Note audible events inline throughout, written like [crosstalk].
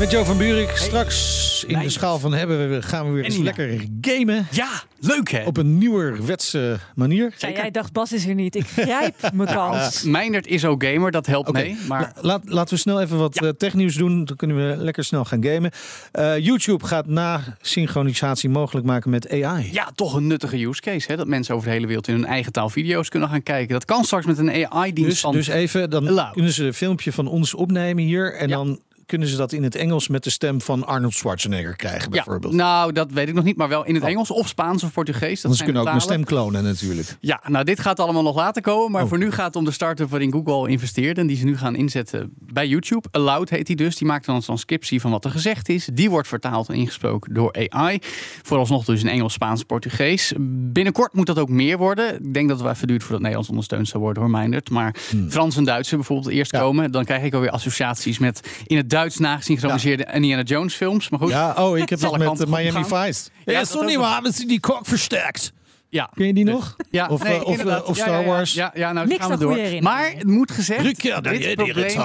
Met Jo van Buurik. Straks in de schaal van hebben we, gaan we weer eens lekker gamen. Ja, leuk hè? Op een nieuwerwetse manier. Ja, jij dacht, Bas is er niet. Ik grijp [laughs] mijn kans. Meindert is ook gamer, dat helpt mee. Maar La- laat, laten we snel even wat Ja. eh, technieuws doen. Dan kunnen we lekker snel gaan gamen. Eh, YouTube gaat na synchronisatie mogelijk maken met AI. ja, toch een nuttige use case. Hè? Dat mensen over de hele wereld in hun eigen taal video's kunnen gaan kijken. Dat kan straks met een AI-dienst Dus, dus even, dan Allow. kunnen ze een filmpje van ons opnemen hier. En Ja. dan kunnen ze dat in het Engels met de stem van Arnold Schwarzenegger krijgen, ja, bijvoorbeeld. nou, dat weet ik nog niet, maar wel in het Oh. Engels of Spaans of Portugees. Dat ze kunnen ook mijn stem klonen natuurlijk. Ja, nou, dit gaat allemaal nog later komen. Maar Oh. voor nu gaat het om de start-up waarin Google al investeerde. En die ze nu gaan inzetten bij YouTube. Aloud heet die dus. Die maakt dan een transcriptie van wat er gezegd is. Die wordt vertaald en ingesproken door AI. Vooralsnog dus in Engels, Spaans, Portugees. Binnenkort moet dat ook meer worden. Ik denk dat het wel even duurt voordat Nederlands ondersteund zou worden, hoor, Meindert. Maar Frans en Duits bijvoorbeeld eerst Hmm. Ja. komen. Dan krijg ik alweer associaties met in het Duits nagesynchroniseerde Indiana Jones films. Maar goed, Ja, oh, ik [laughs] heb dat met Miami. Vice. Ja, Ja, nog. waar, dat is die kok versterkt. ja. Ken je die nog? Ja, Of, nee, eh, of, eh, of Ja, Star ja, ja. Wars? Ja, ja, nou Niks gaan we door. Maar het moet gezegd, Rückkehr der dit probleem.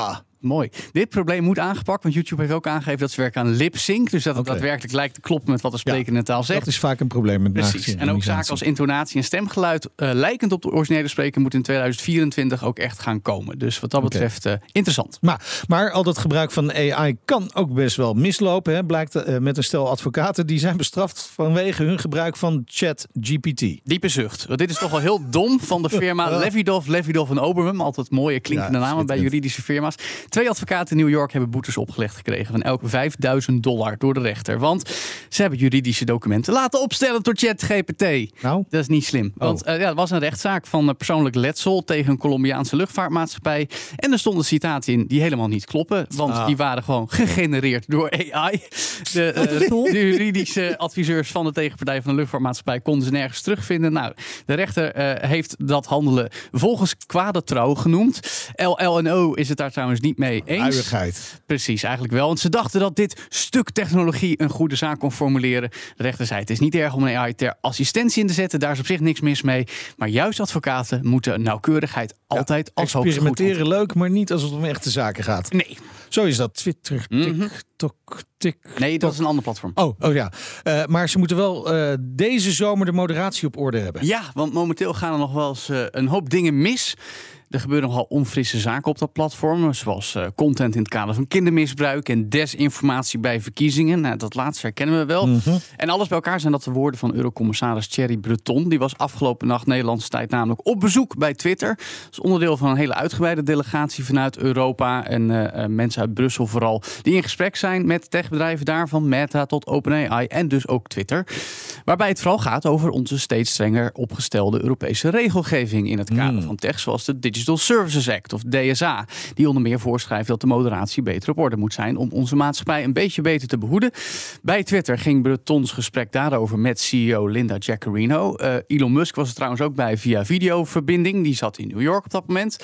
Mooi. Dit probleem moet aangepakt, want YouTube heeft ook aangegeven dat ze werken aan lip sync, dus dat het daadwerkelijk lijkt te kloppen met wat de sprekende taal zegt. Dat is vaak een probleem met Precies. En ook zaken als intonatie en stemgeluid, eh, lijkend op de originele spreker, moeten in 2024 ook echt gaan komen. Dus wat dat betreft eh, interessant. Maar, maar al dat gebruik van AI kan ook best wel mislopen. Hè? Blijkt eh, met een stel advocaten die zijn bestraft vanwege hun gebruik van ChatGPT. Diepe zucht. Want dit is toch wel heel dom van de [laughs] firma Levidov, Levidov en Oberman. Altijd mooie klinkende Ja, namen bij juridische firma's. Twee advocaten in New York hebben boetes opgelegd gekregen van elk 5000 dollar door de rechter. Want ze hebben juridische documenten laten opstellen door ChatGPT. Nou, Dat is niet slim. Want Oh. eh, ja, het was een rechtszaak van eh, persoonlijk letsel tegen een Colombiaanse luchtvaartmaatschappij. En er stonden citaten in die helemaal niet kloppen. Want Ah. die waren gewoon gegenereerd door AI. De, eh, de juridische adviseurs van de tegenpartij van de luchtvaartmaatschappij konden ze nergens terugvinden. Nou, de rechter heeft dat handelen volgens kwade trouw genoemd. LLNO is het daar trouwens niet mee eens. uiigheid. Precies, eigenlijk wel. Want ze dachten dat dit stuk technologie een goede zaak kon formuleren. De rechter zei: het is niet erg om een AI ter assistentie in te zetten. Daar is op zich niks mis mee. Maar juist advocaten moeten nauwkeurigheid altijd als hoogste goed Experimenteren leuk, maar niet als het om echte zaken gaat. Nee, Zo is dat. Twitter, TikTok, tik. Mhm. nee, dat is een ander platform. Oh, oh ja. Eh, maar ze moeten wel eh, deze zomer de moderatie op orde hebben. Ja, want momenteel gaan er nog wel eens eh, een hoop dingen mis. Er gebeuren nogal onfrisse zaken op dat platform. Zoals content in het kader van kindermisbruik en desinformatie bij verkiezingen. Nou, dat laatste herkennen we wel. En alles bij elkaar zijn dat de woorden van Eurocommissaris Thierry Breton. Die was afgelopen nacht Nederlandse tijd namelijk op bezoek bij Twitter. Dat is onderdeel van een hele uitgebreide delegatie vanuit Europa. En mensen uit Brussel vooral. Die in gesprek zijn met techbedrijven daar. Van Meta tot OpenAI en dus ook Twitter. Waarbij het vooral gaat over onze steeds strenger opgestelde Europese regelgeving in het kader van tech. Zoals de Digital Services Act of DSA. Die onder meer voorschrijft dat de moderatie beter op orde moet zijn. Om onze maatschappij een beetje beter te behoeden. Bij Twitter ging Bretons gesprek daarover met CEO Linda Jaccarino. Eh, Elon Musk was er trouwens ook bij via videoverbinding. Die zat in New York op dat moment.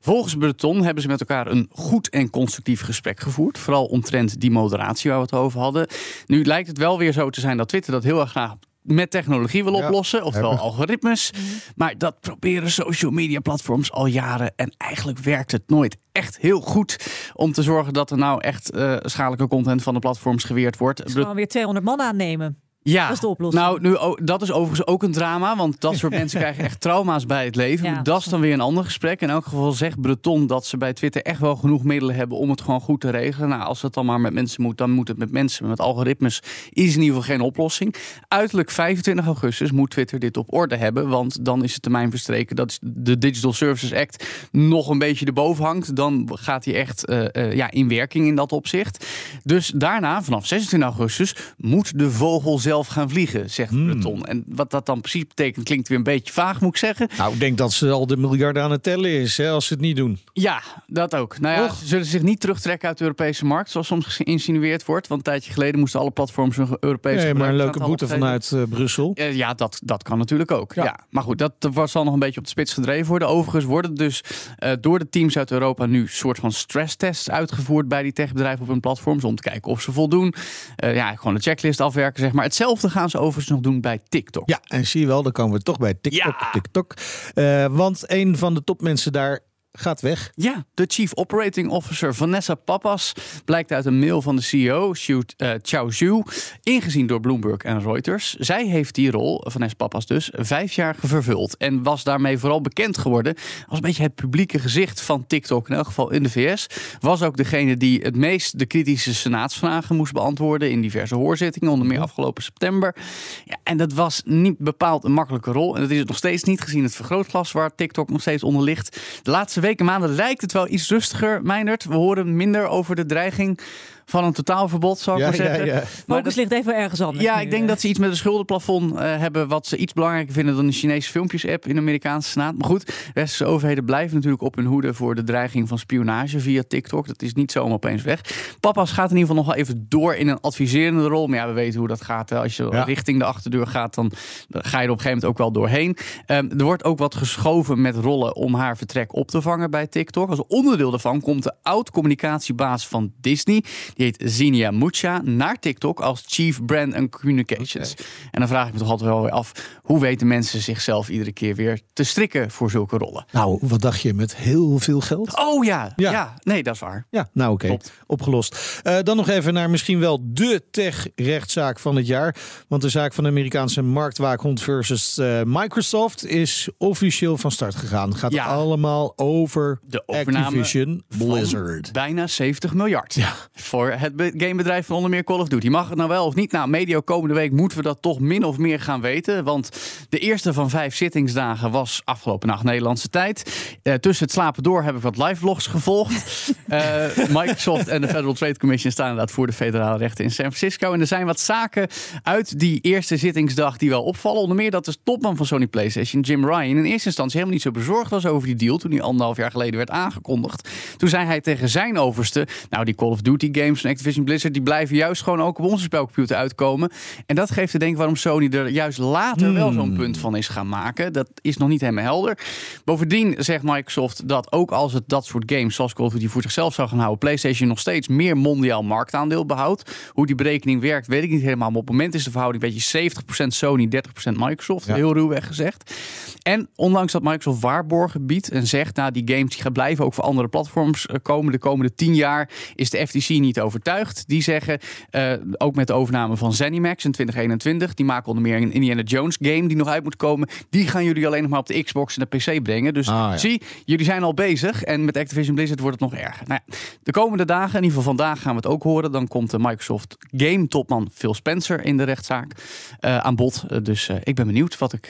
Volgens Breton hebben ze met elkaar een goed en constructief gesprek gevoerd. Vooral omtrent die moderatie waar we het over hadden. Nu lijkt het wel weer zo te zijn dat Twitter dat heel erg graag met technologie wil Ja, oplossen, oftewel hebben. algoritmes. Maar dat proberen social media platforms al jaren. En eigenlijk werkt het nooit echt heel goed om te zorgen dat er nou echt eh, schadelijke content van de platforms geweerd wordt. Dus gewoon weer 200 man aannemen. Ja, Dat is de oplossing. Nou, nu, dat is overigens ook een drama, want dat soort [laughs] mensen krijgen echt trauma's bij het leven. Ja, dat is dan weer een ander gesprek. In elk geval zegt Breton dat ze bij Twitter echt wel genoeg middelen hebben om het gewoon goed te regelen. Nou, als het dan maar met mensen moet, dan moet het met mensen. Met algoritmes is in ieder geval geen oplossing. Uiterlijk 25 augustus moet Twitter dit op orde hebben, want dan is de termijn verstreken dat de Digital Services Act nog een beetje erboven hangt. Dan gaat hij echt eh, eh, ja, in werking in dat opzicht. Dus daarna, vanaf 26 augustus, moet de vogel zelf zelf gaan vliegen, zegt Hmm. Breton. En wat dat dan precies betekent, klinkt weer een beetje vaag, moet ik zeggen. Nou, ik denk dat ze al de miljarden aan het tellen is hè, als ze het niet doen. Ja, dat ook. Nou ja, Och. ze zullen zich niet terugtrekken uit de Europese markt, zoals soms geïnsinueerd wordt. Want een tijdje geleden moesten alle platforms een Europese Nee, maar een leuke boete vanuit eh, Brussel. Ja, dat, dat kan natuurlijk ook. Ja. Ja. Maar goed, dat was zal nog een beetje op de spits gedreven worden. Overigens worden dus eh, door de teams uit Europa nu soort van stresstests uitgevoerd bij die techbedrijven op hun platforms. Om te kijken of ze voldoen. Eh, ja, gewoon de checklist afwerken, zeg maar. Hetzelfde gaan ze overigens nog doen bij TikTok. Ja, en zie je wel, dan komen we toch bij TikTok. Ja. TikTok. Eh, want een van de topmensen daar gaat weg. Ja, de Chief Operating Officer Vanessa Pappas blijkt uit een mail van de CEO, eh, Chao Zhu, ingezien door Bloomberg en Reuters. Zij heeft die rol, Vanessa Pappas dus, vijf jaar vervuld en was daarmee vooral bekend geworden als een beetje het publieke gezicht van TikTok, in elk geval in de VS. Was ook degene die het meest de kritische senaatsvragen moest beantwoorden in diverse hoorzittingen, onder meer afgelopen september. Ja, en dat was niet bepaald een makkelijke rol en dat is het nog steeds niet gezien het vergrootglas waar TikTok nog steeds onder ligt. De laatste weken, maanden lijkt het wel iets rustiger, Meinert. We horen minder over de dreiging van een totaalverbod, zou ik Ja, maar zeggen. ja, ja. Maar Focus dat- ligt even ergens anders. ja, nu, ik denk eh. dat ze iets met een schuldenplafond eh, hebben... wat ze iets belangrijker vinden dan een Chinese filmpjes-app in de Amerikaanse Senaat. Maar goed, westerse overheden blijven natuurlijk op hun hoede... voor de dreiging van spionage via TikTok. Dat is niet zomaar opeens weg. Papa's gaat in ieder geval nog wel even door in een adviserende rol. Maar ja, we weten hoe dat gaat. hè. Als je Ja. richting de achterdeur gaat, dan dan ga je er op een gegeven moment ook wel doorheen. Ehm, er wordt ook wat geschoven met rollen om haar vertrek op te vangen bij TikTok. Als onderdeel daarvan komt de oud-communicatiebaas van Disney. Die heet Zinnia Mucha naar TikTok als Chief Brand and Communications. En dan vraag ik me toch altijd wel weer af... hoe weten mensen zichzelf iedere keer weer te strikken voor zulke rollen? Nou, wat dacht je met heel veel geld? Oh ja, Ja. ja. nee, dat is waar. Ja, nou oké, opgelost. Eh, dan nog even naar misschien wel de tech-rechtszaak van het jaar. Want de zaak van de Amerikaanse marktwaakhond versus eh, Microsoft is officieel van start gegaan. Gaat Ja. allemaal over De overname Activision van Blizzard. Bijna 70 miljard. Voor het be- gamebedrijf van onder meer Call of Duty. Mag het nou wel of niet? Nou, medio komende week moeten we dat toch min of meer gaan weten. Want de eerste van vijf zittingsdagen was afgelopen nacht Nederlandse tijd. Eh, tussen het slapen door heb ik wat live vlogs gevolgd. [laughs] Eh, Microsoft en de Federal Trade Commission staan inderdaad voor de federale rechten in San Francisco. En er zijn wat zaken uit die eerste zittingsdag die wel opvallen. Onder meer dat de topman van Sony PlayStation, Jim Ryan, in eerste instantie helemaal niet zo bezorgd was over die deal. Toen die anderhalf jaar geleden werd aangekondigd. Toen zei hij tegen zijn overste, nou die Call of Duty games van Activision Blizzard, die blijven juist gewoon ook op onze spelcomputer uitkomen. En dat geeft te denken waarom Sony er juist later wel zo'n punt van is gaan maken. Dat is nog niet helemaal helder. Bovendien zegt Microsoft dat ook als het dat soort games zoals Call of Duty voor zichzelf zou gaan houden, PlayStation nog steeds meer mondiaal marktaandeel behoudt. Hoe die berekening werkt, weet ik niet helemaal. Maar op het moment is de verhouding een beetje 70% Sony, 30% Microsoft. Ja. Heel ruwweg gezegd. En ondanks dat Microsoft waarborgen biedt en zegt, nou die games die gaan blijven ook voor andere platforms eh, komen de komende 10 jaar, is de FTC niet overtuigd. Die zeggen, eh, ook met de overname van ZeniMax in 2021, die maken onder meer een Indiana Jones game die nog uit moet komen. Die gaan jullie alleen nog maar op de Xbox en de PC brengen. Dus Ah, ja. zie, jullie zijn al bezig en met Activision Blizzard wordt het nog erger. Nou ja, de komende dagen, in ieder geval vandaag gaan we het ook horen. Dan komt de Microsoft Game topman Phil Spencer in de rechtszaak eh, aan bod. Eh, dus ik ben benieuwd wat ik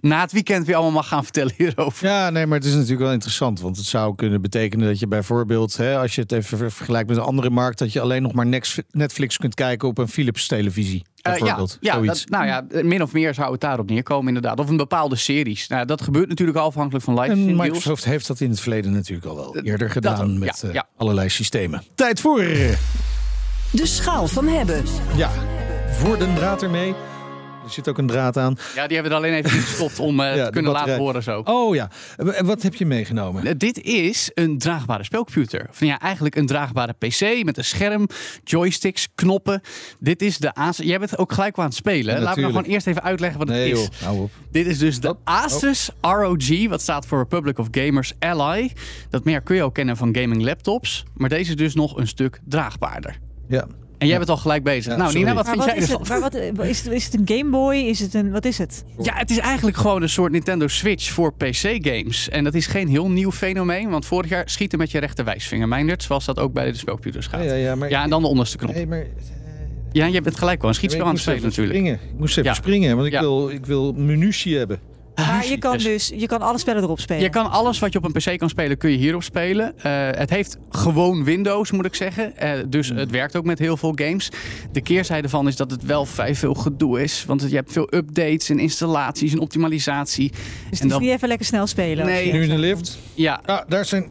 na het weekend weer allemaal mag gaan vertellen hierover. Ja, nee, maar het is natuurlijk wel interessant. Want het zou kunnen betekenen dat je bijvoorbeeld, hè, als je het even ver- vergelijkt met een andere markt, dat je alleen nog maar Netflix kunt kijken op een Philips televisie. Eh, ja, Bijvoorbeeld. ja dat, nou ja, min of meer zou het daarop neerkomen inderdaad. Of een bepaalde series. Nou, dat gebeurt natuurlijk al afhankelijk van En deals. Microsoft heeft dat in het verleden natuurlijk al wel eerder gedaan ook, met ja, eh, ja. allerlei systemen. Tijd voor, De schaal van hebben. ja, voor de draad ermee. Er zit ook een draad aan. Ja, die hebben we er alleen even in gestopt om [laughs] eh, Ja, te kunnen laten horen zo. Oh ja, wat heb je meegenomen? Eh, Dit is een draagbare spelcomputer. Of ja, eigenlijk een draagbare PC met een scherm, joysticks, knoppen. Dit is de Asus. Jij bent ook gelijk aan het spelen. Ja, Laten we nou gewoon eerst even uitleggen wat Nee het is. joh, hou op. Dit is dus de Asus ROG, wat staat voor Republic of Gamers Ally. Dat merk kun je ook kennen van gaming laptops. Maar deze is dus nog een stuk draagbaarder. Ja. En jij bent al gelijk bezig. Ja, nou, sorry. Nina, wat Maar vind wat jij is ervan? het? Maar wat, is, het, is het een Game Boy? Is het een, wat is het? Ja, het is eigenlijk gewoon een soort Nintendo Switch voor PC-games. En dat is geen heel nieuw fenomeen, want vorig jaar schieten met je rechterwijsvinger, Meindert, zoals dat ook bij de spelcomputers gaat. Ja, Ja, ja, maar, en dan de onderste knop. Nee, maar, Ja, je bent gelijk wel een schietspel aan het spelen natuurlijk. springen. Ik moest even Ja. springen, want ik, Ja. wil, ik wil munitie hebben. Maar je kan Dus- dus je kan alle spellen erop spelen. Je kan alles wat je op een PC kan spelen, kun je hierop spelen. Eh, het heeft gewoon Windows, moet ik zeggen. Eh, dus het werkt ook met heel veel games. De keerzijde van is dat het wel vrij veel gedoe is. Want je hebt veel updates en installaties en optimalisatie. dus en het is dan- niet even lekker snel spelen. Nee. Nu in de lift. Ja, Ah, daar zijn...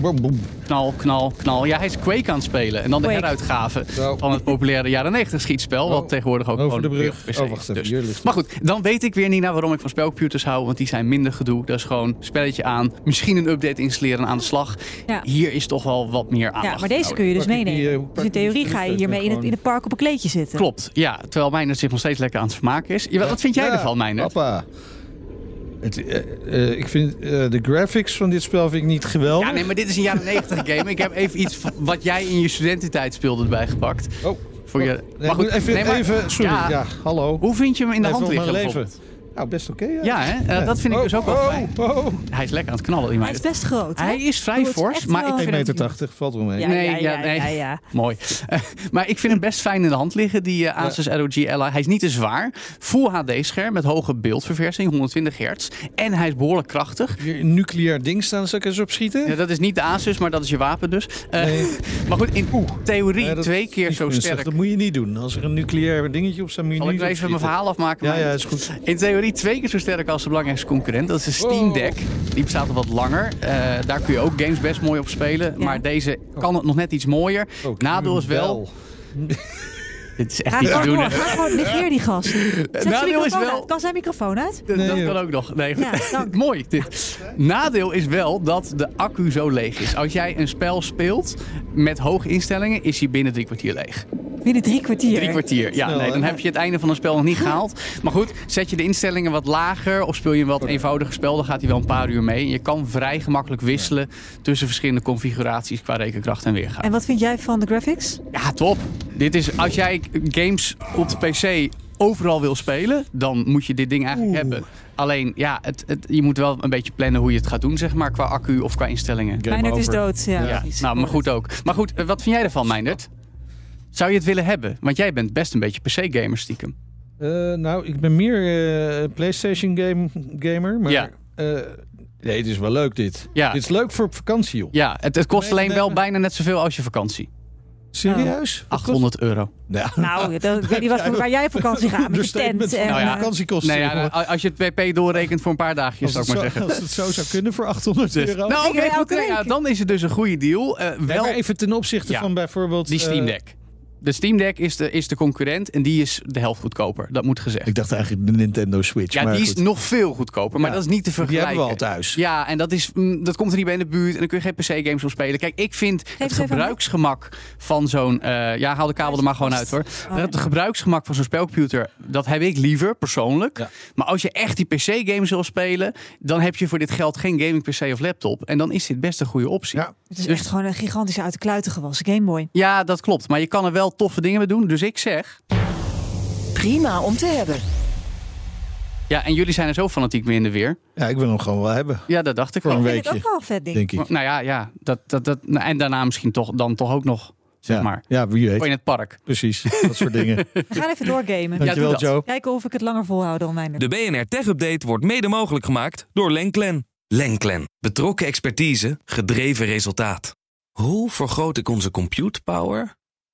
Boem. knal, knal, knal. Ja, hij is Quake aan het spelen. En dan de heruitgave van het populaire jaren 90 schietspel. Oh, Wat tegenwoordig ook over de brug. Oh, wacht even, Dus- Maar goed, dan weet ik weer niet naar waarom ik van spelcomputers hou. Want die zijn minder gedoe. Dat is gewoon spelletje aan. Misschien een update installeren en aan de slag. Ja. Hier is toch wel wat meer aandacht. Ja, maar deze kun je dus die, meenemen. eh, dus in theorie ga je hiermee in het, in het park op een kleedje zitten. Klopt, ja. Terwijl Meijner zich nog steeds lekker aan het vermaken is. Ja, wat vind jij Ja, ervan, Meijner? Papa. Het, eh, eh, ik vind eh, de graphics van dit spel vind ik niet geweldig. Ja, nee, maar dit is een jaren 90 [laughs] game. Ik heb even iets wat jij in je studententijd speelde erbij gepakt. Oh, Voor je... nee, maar goed, even, nee, maar- even, sorry. Ja, Ja, hallo. Hoe vind je hem in de Even hand Nou, best oké. ja. Ja, hè? Eh, dat vind ik Oh, dus ook wel oh, fijn. oh. Hij is lekker aan het knallen, die Hij is best groot. hè? Hij is vrij fors, maar wel. ik vind 1,80 hem... meter, valt wel mee. Ja, Nee, ja, nee. ja, ja. [laughs] Mooi. Eh, maar ik vind hem best fijn in de hand liggen, die eh, Asus ROG Ally. Hij is niet te zwaar. Full HD-scherm met hoge beeldverversing, 120 hertz. En hij is behoorlijk krachtig. Hier een nucleair ding staan, zal ik eens op schieten? Ja, dat is niet de Asus, maar dat is je wapen dus. Eh, Nee. [laughs] Maar goed, in theorie Ja, twee keer zo sterk. Dat moet je niet doen. Als er een nucleair dingetje op staat, moet je Zal ik niet even mijn verhaal afmaken? Ja, ja, is goed. In theorie twee keer zo sterk als de belangrijkste concurrent. Dat is de Steam. Deck. Die bestaat al wat langer. Eh, daar kun je ook games best mooi op spelen. Ja. Maar deze kan het nog net iets mooier. Oh, Nadeel is wel... [laughs] Dit is echt Ga niet te gewoon doen. door. hè. Ga gewoon, negeer die gast. [laughs] Zet nadeel is microfoon wel- uit. Kan zijn microfoon uit? Dat, Nee, dat joh. kan ook nog. Nee. Ja, [laughs] dank. Mooi dit. Nadeel is wel dat de accu zo leeg is. Als jij een spel speelt met hoge instellingen, is hij binnen drie kwartier leeg. Binnen drie kwartier. Drie kwartier. Ja, Snel, nee, dan heb je het einde van een spel nog niet gehaald. Maar goed, zet je de instellingen wat lager of speel je een wat eenvoudiger spel, dan gaat hij wel een paar uur mee. Je kan vrij gemakkelijk wisselen tussen verschillende configuraties qua rekenkracht en weergave. En wat vind jij van de graphics? Ja, top. Dit is, als jij games op de PC overal wil spelen, dan moet je dit ding eigenlijk hebben. Alleen, ja, het, het, je moet wel een beetje plannen hoe je het gaat doen, zeg maar, qua accu of qua instellingen. Meijnerd is dood. Ja, nou, maar goed ook. Maar goed, eh, wat vind jij ervan, Meindert? Zou je het willen hebben? Want jij bent best een beetje PC-gamer stiekem. Eh, nou, ik ben meer eh, PlayStation game, gamer. Maar Ja. eh, nee, het is wel leuk dit. Ja. Dit is leuk voor op vakantie, joh. Ja, het, het kost alleen wel bijna net zoveel als je vakantie. Serieus? Wat kost- 800 euro. Ja. Nou, dat, ik weet niet wat, voor- waar jij op vakantie gaat met je tent. van En, Nou ja. eh, vakantiekosten. Nee, ja, nou, als je het PP doorrekent voor een paar dagjes, als, zou ik maar zo, zeggen. als het zo zou kunnen voor 800 Dus- euro. nou, oké, goed, ja, week. dan is het dus een goede deal. Eh, wel even ten opzichte Ja. van bijvoorbeeld... die Steam eh, Deck. De Steam Deck is de, is de concurrent en die is de helft goedkoper. Dat moet gezegd. ik dacht eigenlijk de Nintendo Switch. Ja, maar die goed. is nog veel goedkoper, maar Ja, dat is niet te Die vergelijken. hebben we al thuis. Ja, en dat, is, mm, dat komt er niet bij in de buurt. En dan kun je geen PC-games op spelen. Kijk, ik vind het gebruiksgemak van zo'n... eh, ja, haal de kabel er maar gewoon uit hoor. Oh. Het gebruiksgemak van zo'n spelcomputer, dat heb ik liever persoonlijk. Ja. Maar als je echt die PC-games wil spelen, dan heb je voor dit geld geen gaming-PC of laptop. En dan is dit best een goede optie. Ja. Het is Dus- echt gewoon een gigantische uit de kluiten gewassen Gameboy. Ja, dat klopt. Maar je kan er wel toffe dingen mee doen. Dus ik zeg... Prima om te hebben. Ja, en jullie zijn er zo fanatiek mee in de weer. Ja, ik wil hem gewoon wel hebben. Ja, dat dacht ik wel. een Ik vind weekje, ook wel een vet denk ik. Nou ja, ja dat, dat, dat, nou, en daarna misschien toch, dan toch ook nog, zeg ja. maar. Ja, wie Oh, in weet. het park. Precies, dat soort dingen. [laughs] We gaan even doorgamen. Dankjewel, dat. Joe. Kijken of ik het langer volhoud dan mijn. De BNR Tech Update wordt mede mogelijk gemaakt door Lenklen. Lenklen. Betrokken expertise, gedreven resultaat. Hoe vergroot ik onze compute power